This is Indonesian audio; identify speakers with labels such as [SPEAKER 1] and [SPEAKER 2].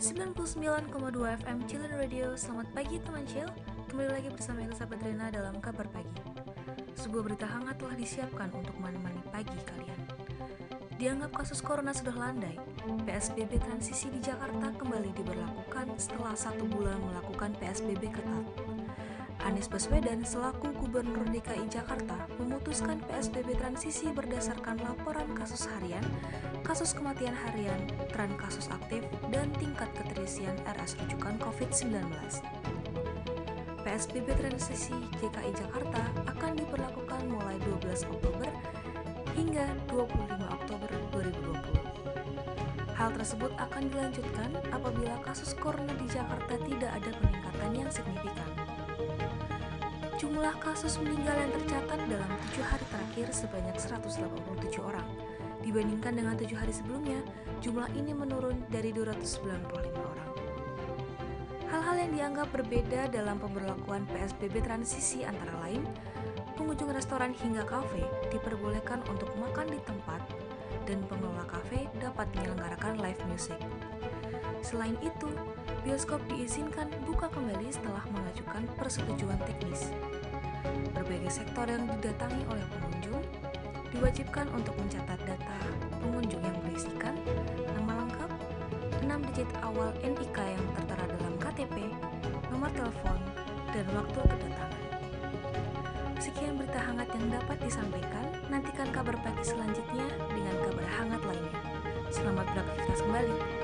[SPEAKER 1] 99,2 FM Children Radio. Selamat pagi teman Chill Kembali lagi bersama Elizabeth Rena dalam Kabar Pagi. Sebuah berita hangat telah disiapkan untuk menemani pagi kalian. Dianggap kasus corona sudah landai PSBB transisi di Jakarta kembali diberlakukan setelah satu bulan melakukan PSBB ketat Anies Baswedan selaku Gubernur DKI Jakarta memutuskan PSBB transisi berdasarkan laporan kasus harian, kasus kematian harian, tren kasus aktif, dan tingkat keterisian RS rujukan COVID-19. PSBB transisi DKI Jakarta akan diberlakukan mulai 12 Oktober hingga 25 Oktober 2020. Hal tersebut akan dilanjutkan apabila kasus corona di Jakarta tidak ada peningkatan yang signifikan. Jumlah kasus meninggal yang tercatat dalam tujuh hari terakhir sebanyak 187 orang. Dibandingkan dengan tujuh hari sebelumnya, jumlah ini menurun dari 295 orang. Hal-hal yang dianggap berbeda dalam pemberlakuan PSBB transisi antara lain, pengunjung restoran hingga kafe diperbolehkan untuk makan di tempat dan pengelola kafe dapat menyelenggarakan live music. Selain itu, bioskop diizinkan buka kembali setelah mengajukan persetujuan teknis. Berbagai sektor yang didatangi oleh pengunjung diwajibkan untuk mencatat data pengunjung yang berisikan nama lengkap, 6 digit awal NIK yang tertera dalam KTP, nomor telepon, dan waktu kedatangan. Sekian berita hangat yang dapat disampaikan. Nantikan kabar pagi selanjutnya dengan kabar hangat lainnya. Selamat beraktivitas kembali.